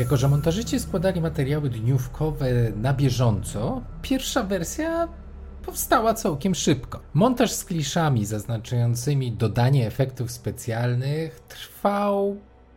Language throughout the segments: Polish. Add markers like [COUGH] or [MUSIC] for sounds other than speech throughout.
Jako, że montażyści składali materiały dniówkowe na bieżąco, pierwsza wersja powstała całkiem szybko. Montaż z kliszami zaznaczającymi dodanie efektów specjalnych trwał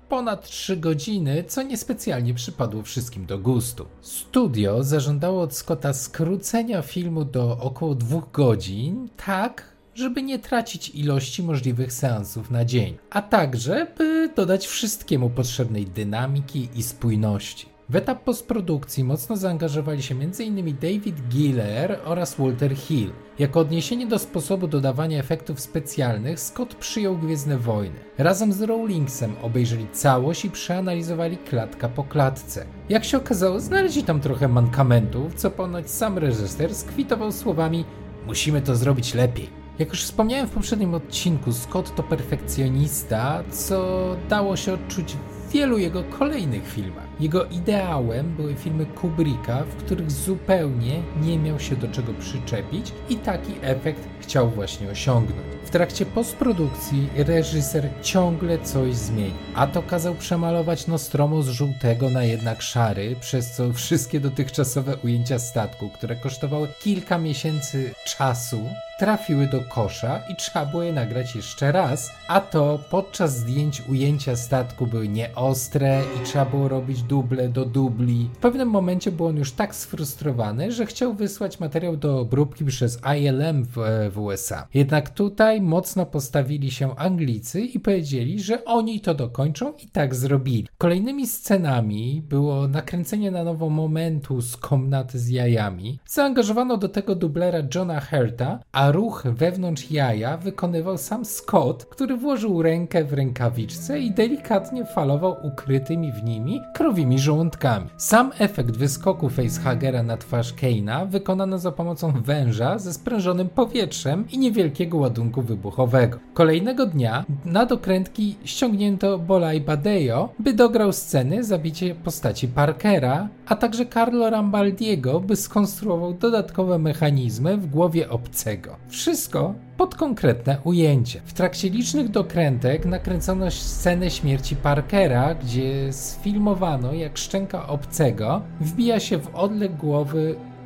ponad 3 godziny, co niespecjalnie przypadło wszystkim do gustu. Studio zażądało od Scotta skrócenia filmu do około 2 godzin, tak żeby nie tracić ilości możliwych seansów na dzień, a także by dodać wszystkiemu potrzebnej dynamiki i spójności. W etap postprodukcji mocno zaangażowali się m.in. David Giller oraz Walter Hill. Jako odniesienie do sposobu dodawania efektów specjalnych Scott przyjął Gwiezdne Wojny. Razem z Rowlingsem obejrzeli całość i przeanalizowali klatka po klatce. Jak się okazało, znaleźli tam trochę mankamentów, co ponoć sam reżyser skwitował słowami Musimy to zrobić lepiej. Jak już wspomniałem w poprzednim odcinku, Scott to perfekcjonista, co dało się odczuć w wielu jego kolejnych filmach. Jego ideałem były filmy Kubricka, w których zupełnie nie miał się do czego przyczepić i taki efekt chciał właśnie osiągnąć. W trakcie postprodukcji reżyser ciągle coś zmienił, a to kazał przemalować Nostromo z żółtego na jednak szary, przez co wszystkie dotychczasowe ujęcia statku, które kosztowały kilka miesięcy czasu, trafiły do kosza i trzeba było je nagrać jeszcze raz, a to podczas zdjęć ujęcia statku były nieostre i trzeba było robić duble do dubli. W pewnym momencie był on już tak sfrustrowany, że chciał wysłać materiał do obróbki przez ILM w, w USA. Jednak tutaj mocno postawili się Anglicy i powiedzieli, że oni to dokończą i tak zrobili. Kolejnymi scenami było nakręcenie na nowo momentu z komnaty z jajami. Zaangażowano do tego dublera Johna Herta, a ruch wewnątrz jaja wykonywał sam Scott, który włożył rękę w rękawiczce i delikatnie falował ukrytymi w nimi krowimi żołądkami. Sam efekt wyskoku facehagera na twarz Keina wykonano za pomocą węża ze sprężonym powietrzem i niewielkiego ładunku wybuchowego. Kolejnego dnia na dokrętki ściągnięto Bolaj Badejo, by dograł sceny zabicie postaci Parkera, a także Carlo Rambaldiego, by skonstruował dodatkowe mechanizmy w głowie obcego. Wszystko pod konkretne ujęcie. W trakcie licznych dokrętek nakręcono scenę śmierci Parkera, gdzie sfilmowano jak szczęka obcego wbija się w odleg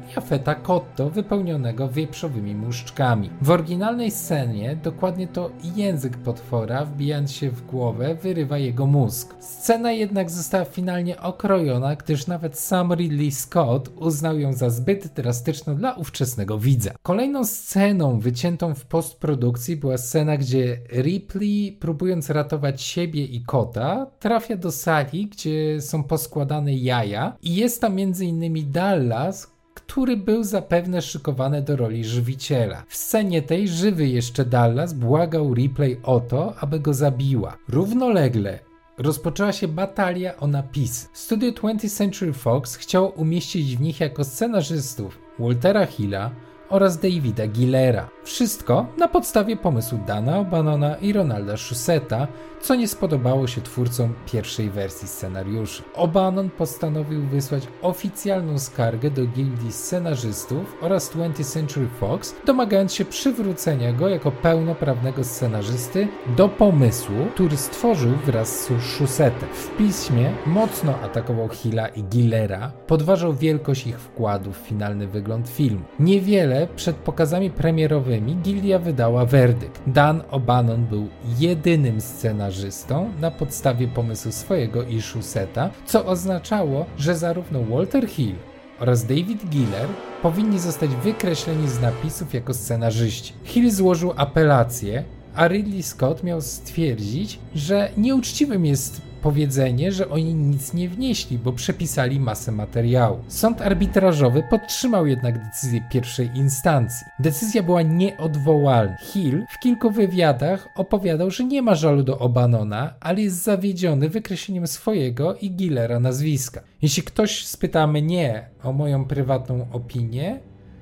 głowy Jafeta Kotto wypełnionego wieprzowymi muszczkami. W oryginalnej scenie dokładnie to język potwora wbijając się w głowę wyrywa jego mózg. Scena jednak została finalnie okrojona, gdyż nawet sam Ridley Scott uznał ją za zbyt drastyczną dla ówczesnego widza. Kolejną sceną wyciętą w postprodukcji była scena, gdzie Ripley próbując ratować siebie i kota trafia do sali, gdzie są poskładane jaja i jest tam m.in. Dallas, który był zapewne szykowany do roli żywiciela. W scenie tej żywy jeszcze Dallas błagał Ripley o to, aby go zabiła. Równolegle rozpoczęła się batalia o napisy. Studio 20th Century Fox chciało umieścić w nich jako scenarzystów Waltera Hilla oraz Davida Gillera. Wszystko na podstawie pomysłu Dana O'Banona i Ronalda Shuseta, co nie spodobało się twórcom pierwszej wersji scenariuszy. O'Bannon postanowił wysłać oficjalną skargę do gildii scenarzystów oraz 20th Century Fox, domagając się przywrócenia go jako pełnoprawnego scenarzysty do pomysłu, który stworzył wraz z Shusetem. W piśmie mocno atakował Hilla i Gillera, podważał wielkość ich wkładu w finalny wygląd filmu. Niewiele przed pokazami premierowymi gildia wydała werdykt. Dan O'Bannon był jedynym scenarzystą na podstawie pomysłu swojego i Shuseta, co oznaczało, że zarówno Walter Hill oraz David Giller powinni zostać wykreśleni z napisów jako scenarzyści. Hill złożył apelację, a Ridley Scott miał stwierdzić, że nieuczciwym jest powiedzenie, że oni nic nie wnieśli, bo przepisali masę materiału. Sąd arbitrażowy podtrzymał jednak decyzję pierwszej instancji. Decyzja była nieodwołalna. Hill w kilku wywiadach opowiadał, że nie ma żalu do Obanona, ale jest zawiedziony wykreśleniem swojego i Gillera nazwiska. Jeśli ktoś spyta mnie o moją prywatną opinię,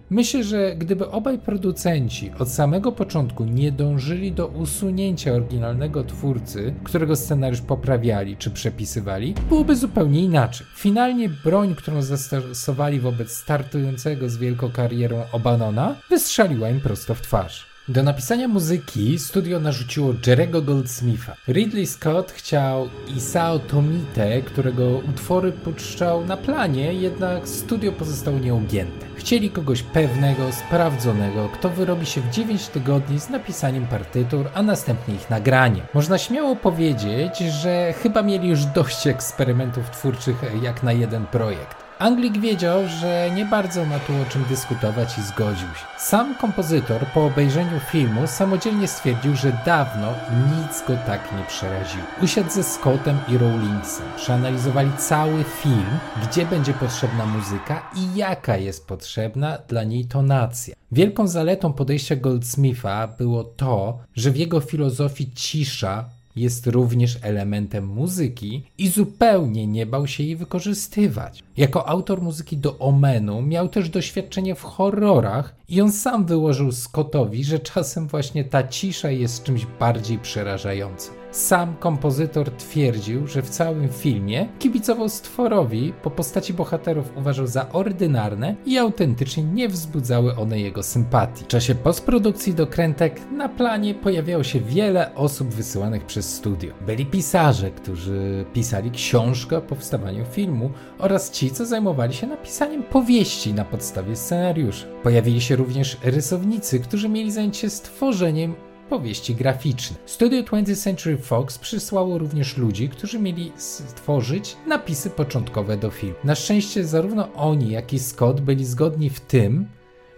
Myślę, że gdyby obaj producenci od samego początku nie dążyli do usunięcia oryginalnego twórcy, którego scenariusz poprawiali czy przepisywali, byłoby zupełnie inaczej. Finalnie broń, którą zastosowali wobec startującego z wielką karierą Obanona, wystrzeliła im prosto w twarz. Do napisania muzyki studio narzuciło Jerego Goldsmitha. Ridley Scott chciał Isao Tomite, którego utwory puszczał na planie, jednak studio pozostało nieugięte. Chcieli kogoś pewnego, sprawdzonego, kto wyrobi się w 9 tygodni z napisaniem partytur, a następnie ich nagranie. Można śmiało powiedzieć, że chyba mieli już dość eksperymentów twórczych jak na jeden projekt. Anglik wiedział, że nie bardzo ma tu o czym dyskutować i zgodził się. Sam kompozytor po obejrzeniu filmu samodzielnie stwierdził, że dawno nic go tak nie przeraził. Usiadł ze Scottem i Rawlingsem, przeanalizowali cały film, gdzie będzie potrzebna muzyka i jaka jest potrzebna dla niej tonacja. Wielką zaletą podejścia Goldsmitha było to, że w jego filozofii cisza jest również elementem muzyki i zupełnie nie bał się jej wykorzystywać. Jako autor muzyki do Omenu miał też doświadczenie w horrorach i on sam wyłożył Scottowi, że czasem właśnie ta cisza jest czymś bardziej przerażającym. Sam kompozytor twierdził, że w całym filmie kibicował stworowi, po postaci bohaterów uważał za ordynarne i autentycznie nie wzbudzały one jego sympatii. W czasie postprodukcji dokrętek na planie pojawiało się wiele osób wysyłanych przez studio. Byli pisarze, którzy pisali książkę o powstawaniu filmu oraz ci, co zajmowali się napisaniem powieści na podstawie scenariuszy. Pojawili się również rysownicy, którzy mieli zająć się stworzeniem powieści graficzne. Studio 20th Century Fox przysłało również ludzi, którzy mieli stworzyć napisy początkowe do filmu. Na szczęście zarówno oni, jak i Scott byli zgodni w tym,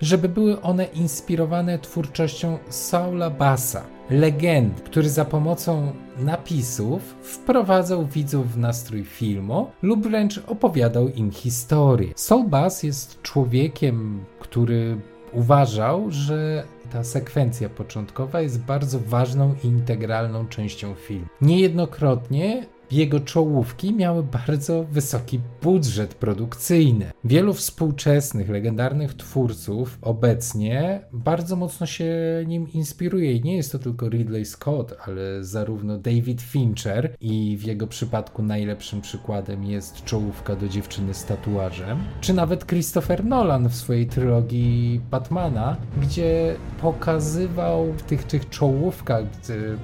żeby były one inspirowane twórczością Saula Bassa, legend, który za pomocą napisów wprowadzał widzów w nastrój filmu lub wręcz opowiadał im historię. Saul Bass jest człowiekiem, który uważał, że ta sekwencja początkowa jest bardzo ważną i integralną częścią filmu. Niejednokrotnie jego czołówki miały bardzo wysoki budżet produkcyjny. Wielu współczesnych, legendarnych twórców obecnie bardzo mocno się nim inspiruje i nie jest to tylko Ridley Scott, ale zarówno David Fincher i w jego przypadku najlepszym przykładem jest czołówka do dziewczyny z tatuażem, czy nawet Christopher Nolan w swojej trylogii Batmana, gdzie pokazywał w tych, tych czołówkach,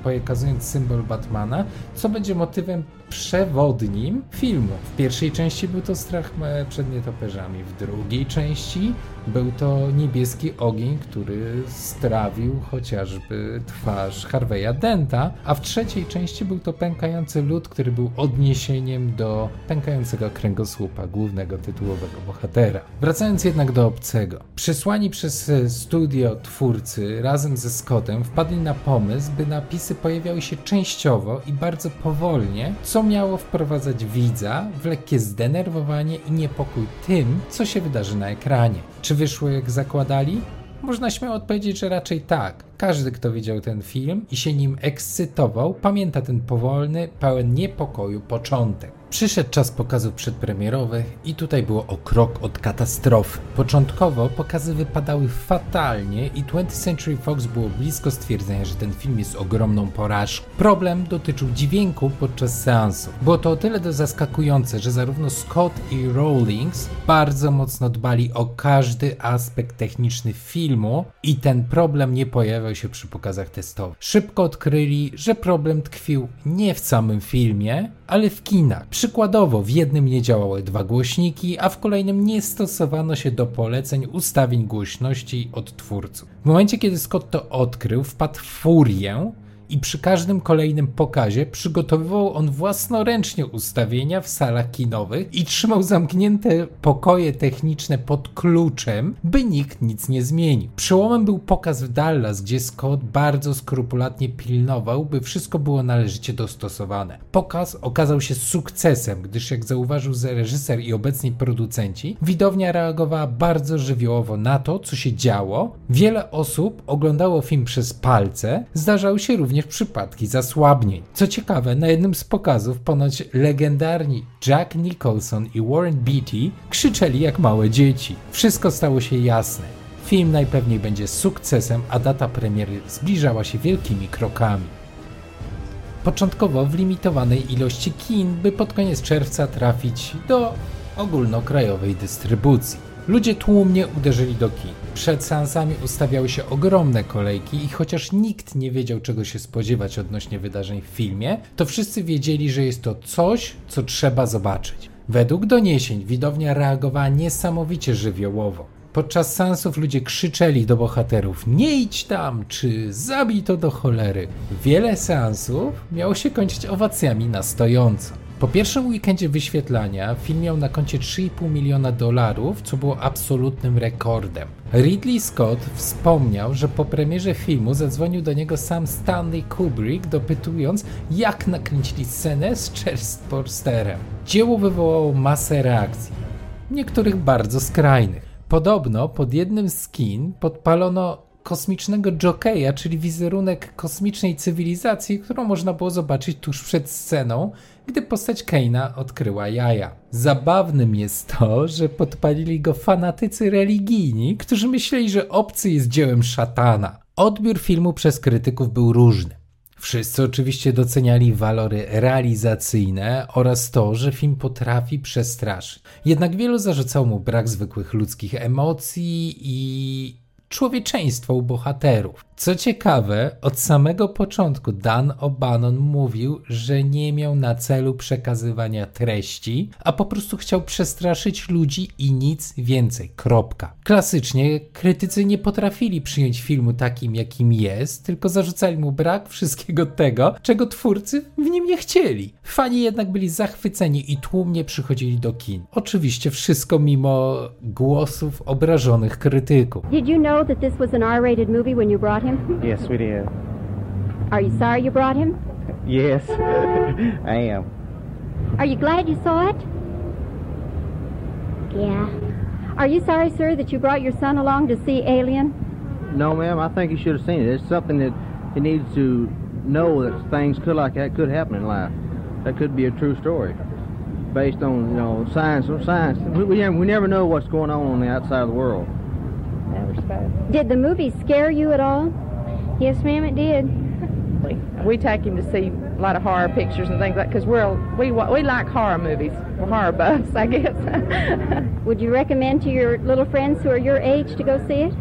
pokazując symbol Batmana, co będzie motywem przewodnim filmu. W pierwszej części był to strach przed nietoperzami, w drugiej części był to niebieski ogień, który strawił chociażby twarz Harveya Denta, a w trzeciej części był to pękający lód, który był odniesieniem do pękającego kręgosłupa głównego tytułowego bohatera. Wracając jednak do obcego. Przysłani przez studio twórcy razem ze Scottem wpadli na pomysł, by napisy pojawiały się częściowo i bardzo powolnie, co miało wprowadzać widza w lekkie zdenerwowanie i niepokój tym, co się wydarzy na ekranie. Czy wyszło jak zakładali? Można śmiało odpowiedzieć, że raczej tak. Każdy, kto widział ten film i się nim ekscytował, pamięta ten powolny, pełen niepokoju początek. Przyszedł czas pokazów przedpremierowych i tutaj było o krok od katastrofy. Początkowo pokazy wypadały fatalnie i 20th Century Fox było blisko stwierdzenia, że ten film jest ogromną porażką. Problem dotyczył dźwięku podczas seansu. Było to o tyle zaskakujące, że zarówno Scott i Rawlings bardzo mocno dbali o każdy aspekt techniczny filmu i ten problem nie pojawiał się przy pokazach testowych. Szybko odkryli, że problem tkwił nie w samym filmie, ale w kinach. Przykładowo w jednym nie działały dwa głośniki, a w kolejnym nie stosowano się do poleceń ustawień głośności od twórców. W momencie, kiedy Scott to odkrył, wpadł w furię i przy każdym kolejnym pokazie przygotowywał on własnoręcznie ustawienia w salach kinowych i trzymał zamknięte pokoje techniczne pod kluczem, by nikt nic nie zmienił. Przełomem był pokaz w Dallas, gdzie Scott bardzo skrupulatnie pilnował, by wszystko było należycie dostosowane. Pokaz okazał się sukcesem, gdyż jak zauważył reżyser i obecni producenci, widownia reagowała bardzo żywiołowo na to, co się działo. Wiele osób oglądało film przez palce, zdarzały się również również przypadki zasłabnień. Co ciekawe, na jednym z pokazów ponoć legendarni Jack Nicholson i Warren Beatty krzyczeli jak małe dzieci. Wszystko stało się jasne. Film najpewniej będzie sukcesem, a data premiery zbliżała się wielkimi krokami. Początkowo w limitowanej ilości kin, by pod koniec czerwca trafić do ogólnokrajowej dystrybucji. Ludzie tłumnie uderzyli do kin. Przed seansami ustawiały się ogromne kolejki i chociaż nikt nie wiedział czego się spodziewać odnośnie wydarzeń w filmie, to wszyscy wiedzieli, że jest to coś, co trzeba zobaczyć. Według doniesień widownia reagowała niesamowicie żywiołowo. Podczas seansów ludzie krzyczeli do bohaterów: Nie idź tam, czy zabij to do cholery. Wiele seansów miało się kończyć owacjami na stojąco. Po pierwszym weekendzie wyświetlania film miał na koncie 3,5 miliona dolarów, co było absolutnym rekordem. Ridley Scott wspomniał, że po premierze filmu zadzwonił do niego sam Stanley Kubrick, dopytując, jak nakręcili scenę z Chestporsterem. Dzieło wywołało masę reakcji, niektórych bardzo skrajnych. Podobno pod jednym z kin podpalono kosmicznego jokeja, czyli wizerunek kosmicznej cywilizacji, którą można było zobaczyć tuż przed sceną, gdy postać Keina odkryła jaja. Zabawnym jest to, że podpalili go fanatycy religijni, którzy myśleli, że obcy jest dziełem szatana. Odbiór filmu przez krytyków był różny. Wszyscy oczywiście doceniali walory realizacyjne oraz to, że film potrafi przestraszyć. Jednak wielu zarzucało mu brak zwykłych ludzkich emocji i człowieczeństwo u bohaterów. Co ciekawe, od samego początku Dan O'Bannon mówił, że nie miał na celu przekazywania treści, a po prostu chciał przestraszyć ludzi i nic więcej. Kropka. Klasycznie krytycy nie potrafili przyjąć filmu takim, jakim jest, tylko zarzucali mu brak wszystkiego tego, czego twórcy w nim nie chcieli. Fani jednak byli zachwyceni i tłumnie przychodzili do kin. Oczywiście wszystko mimo głosów obrażonych krytyków. Did you know that this was an R-rated movie when you brought him? Yes, we did. Are you sorry you brought him? Yes, [LAUGHS] I am. Are you glad you saw it? Yeah. Are you sorry, sir, that you brought your son along to see Alien? No, ma'am, I think he should have seen it. It's something that he needs to know that things could like that could happen in life. That could be a true story, based on you know science. Science. We, we, we never know what's going on on the outside of the world. Never spoke. Did the movie scare you at all? Yes, ma'am, it did. We, we take him to see a lot of horror pictures and things like because we're we we like horror movies. We're horror buffs, I guess. [LAUGHS] Would you recommend to your little friends who are your age to go see it?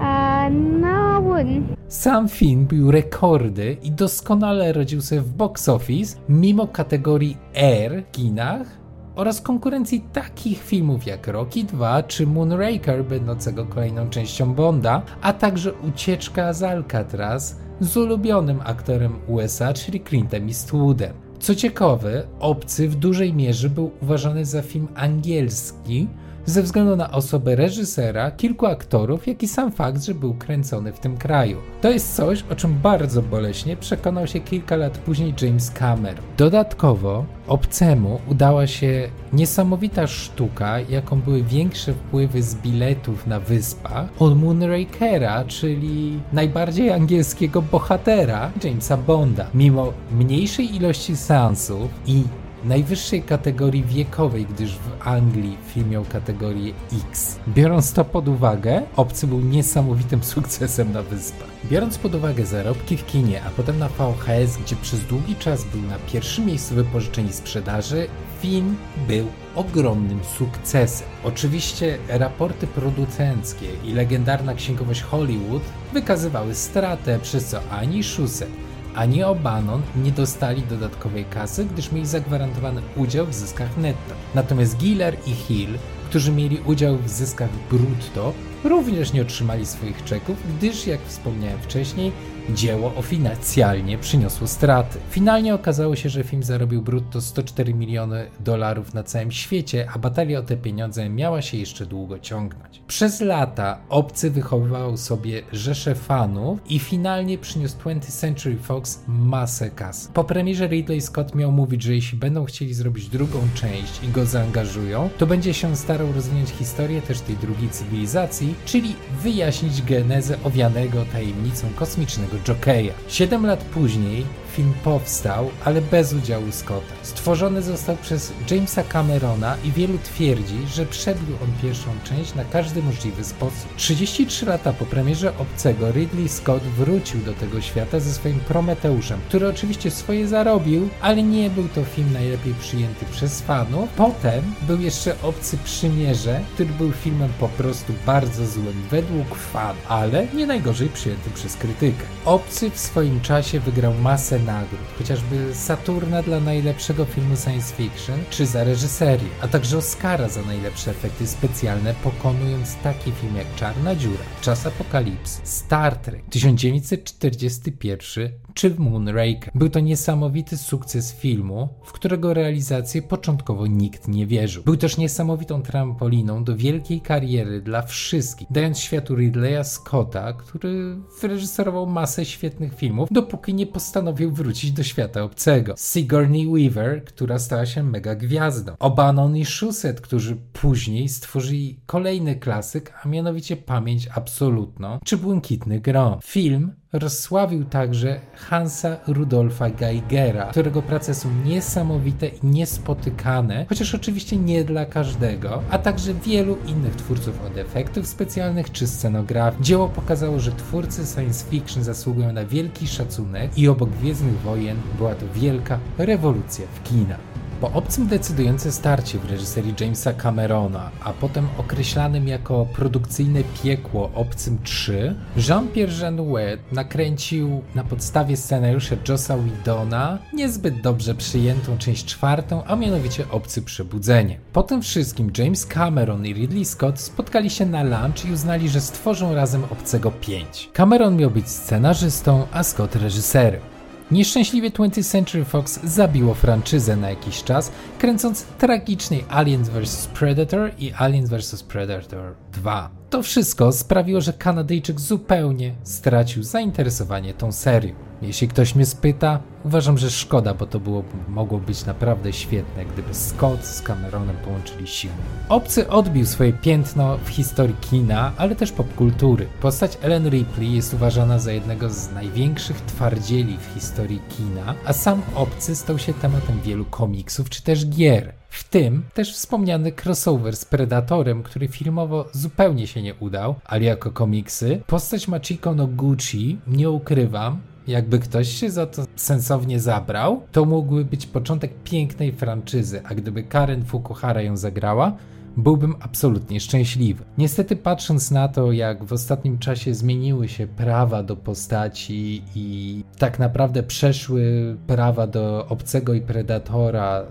uh, no, I wouldn't. Sam film bił rekordy i doskonale radził sobie w box office, mimo kategorii R w kinach oraz konkurencji takich filmów jak Rocky 2 czy Moonraker będącego kolejną częścią Bonda, a także Ucieczka z Alcatraz z ulubionym aktorem USA, czyli Clintem Eastwoodem. Co ciekawe, Obcy w dużej mierze był uważany za film angielski, ze względu na osobę reżysera, kilku aktorów, jak i sam fakt, że był kręcony w tym kraju. To jest coś, o czym bardzo boleśnie przekonał się kilka lat później James Cameron. Dodatkowo obcemu udała się niesamowita sztuka, jaką były większe wpływy z biletów na wyspach od Moonrakera, czyli najbardziej angielskiego bohatera Jamesa Bonda. Mimo mniejszej ilości seansów i najwyższej kategorii wiekowej, gdyż w Anglii film miał kategorię X. Biorąc to pod uwagę, Obcy był niesamowitym [LAUGHS] sukcesem na wyspach. Biorąc pod uwagę zarobki w kinie, a potem na VHS, gdzie przez długi czas był na pierwszym miejscu wypożyczeń i sprzedaży, film był ogromnym sukcesem. Oczywiście raporty producenckie i legendarna księgowość Hollywood wykazywały stratę, przez co ani Shusett, ani O'Bannon nie dostali dodatkowej kasy, gdyż mieli zagwarantowany udział w zyskach netto. Natomiast Giller i Hill, którzy mieli udział w zyskach brutto, również nie otrzymali swoich czeków, gdyż, jak wspomniałem wcześniej, dzieło oficjalnie przyniosło straty. Finalnie okazało się, że film zarobił brutto 104 miliony dolarów na całym świecie, a batalia o te pieniądze miała się jeszcze długo ciągnąć. Przez lata Obcy wychowywał sobie rzesze fanów i finalnie przyniósł 20th Century Fox masę kas. Po premierze Ridley Scott miał mówić, że jeśli będą chcieli zrobić drugą część i go zaangażują, to będzie się starał rozwinąć historię też tej drugiej cywilizacji, czyli wyjaśnić genezę owianego tajemnicą kosmicznego Jokeja. Siedem lat później film powstał, ale bez udziału Scotta. Stworzony został przez Jamesa Camerona i wielu twierdzi, że przebił on pierwszą część na każdy możliwy sposób. 33 lata po premierze Obcego Ridley Scott wrócił do tego świata ze swoim Prometeuszem, który oczywiście swoje zarobił, ale nie był to film najlepiej przyjęty przez fanów. Potem był jeszcze Obcy Przymierze, który był filmem po prostu bardzo złym według fan, ale nie najgorzej przyjęty przez krytykę. Obcy w swoim czasie wygrał masę nagród, chociażby Saturna dla najlepszego filmu science fiction, czy za reżyserię, a także Oscara za najlepsze efekty specjalne, pokonując takie filmy jak Czarna Dziura, Czas Apokalips, Star Trek 1941 czy Moonraker. Był to niesamowity sukces filmu, w którego realizację początkowo nikt nie wierzył. Był też niesamowitą trampoliną do wielkiej kariery dla wszystkich, dając światu Ridleya Scotta, który wyreżyserował masę świetnych filmów, dopóki nie postanowił wrócić do świata obcego. Sigourney Weaver, która stała się mega gwiazdą. Obanon i Shusett, którzy później stworzyli kolejny klasyk, a mianowicie Pamięć Absolutną, czy Błękitny Grom. Film rozsławił także Hansa Rudolfa Geigera, którego prace są niesamowite i niespotykane, chociaż oczywiście nie dla każdego, a także wielu innych twórców od efektów specjalnych czy scenografii. Dzieło pokazało, że twórcy science fiction zasługują na wielki szacunek i obok Gwiezdnych Wojen była to wielka rewolucja w kinach. Po obcym decydujące starcie w reżyserii Jamesa Camerona, a potem określanym jako produkcyjne piekło Obcym 3, Jean-Pierre Genuet nakręcił na podstawie scenariusza Jossa Whedona niezbyt dobrze przyjętą część czwartą, a mianowicie Obcy Przebudzenie. Po tym wszystkim James Cameron i Ridley Scott spotkali się na lunch i uznali, że stworzą razem Obcego 5. Cameron miał być scenarzystą, a Scott reżyserem. Nieszczęśliwie 20th Century Fox zabiło franczyzę na jakiś czas, kręcąc tragicznej Aliens vs Predator i Aliens vs Predator 2. To wszystko sprawiło, że Kanadyjczyk zupełnie stracił zainteresowanie tą serią. Jeśli ktoś mnie spyta, uważam, że szkoda, bo to było, mogło być naprawdę świetne, gdyby Scott z Cameronem połączyli siły. Obcy odbił swoje piętno w historii kina, ale też popkultury. Postać Ellen Ripley jest uważana za jednego z największych twardzieli w historii kina, a sam Obcy stał się tematem wielu komiksów czy też gier. W tym też wspomniany crossover z Predatorem, który filmowo zupełnie się nie udał, ale jako komiksy. Postać Machiko no Gucci, nie ukrywam, jakby ktoś się za to sensownie zabrał, to mógłby być początek pięknej franczyzy, a gdyby Karen Fukuhara ją zagrała, byłbym absolutnie szczęśliwy. Niestety, patrząc na to, jak w ostatnim czasie zmieniły się prawa do postaci i tak naprawdę przeszły prawa do obcego i predatora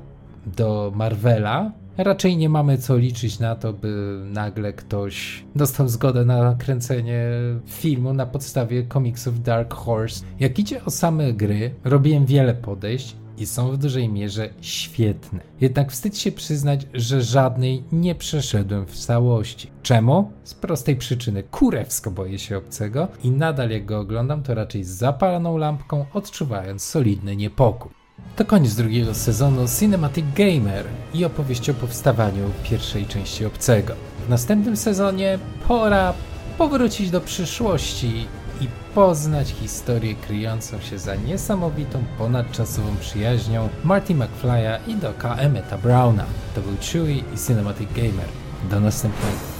do Marvela, raczej nie mamy co liczyć na to, by nagle ktoś dostał zgodę na kręcenie filmu na podstawie komiksów Dark Horse. Jak idzie o same gry, robiłem wiele podejść i są w dużej mierze świetne. Jednak wstyd się przyznać, że żadnej nie przeszedłem w całości. Czemu? Z prostej przyczyny. Kurewsko boję się obcego i nadal jak go oglądam, to raczej z zapaloną lampką, odczuwając solidny niepokój. To koniec drugiego sezonu Cinematic Gamer i opowieści o powstawaniu pierwszej części Obcego. W następnym sezonie pora powrócić do przyszłości i poznać historię kryjącą się za niesamowitą ponadczasową przyjaźnią Marty McFly'a i Doka Emmeta Browna. To był Chewie i Cinematic Gamer. Do następnego.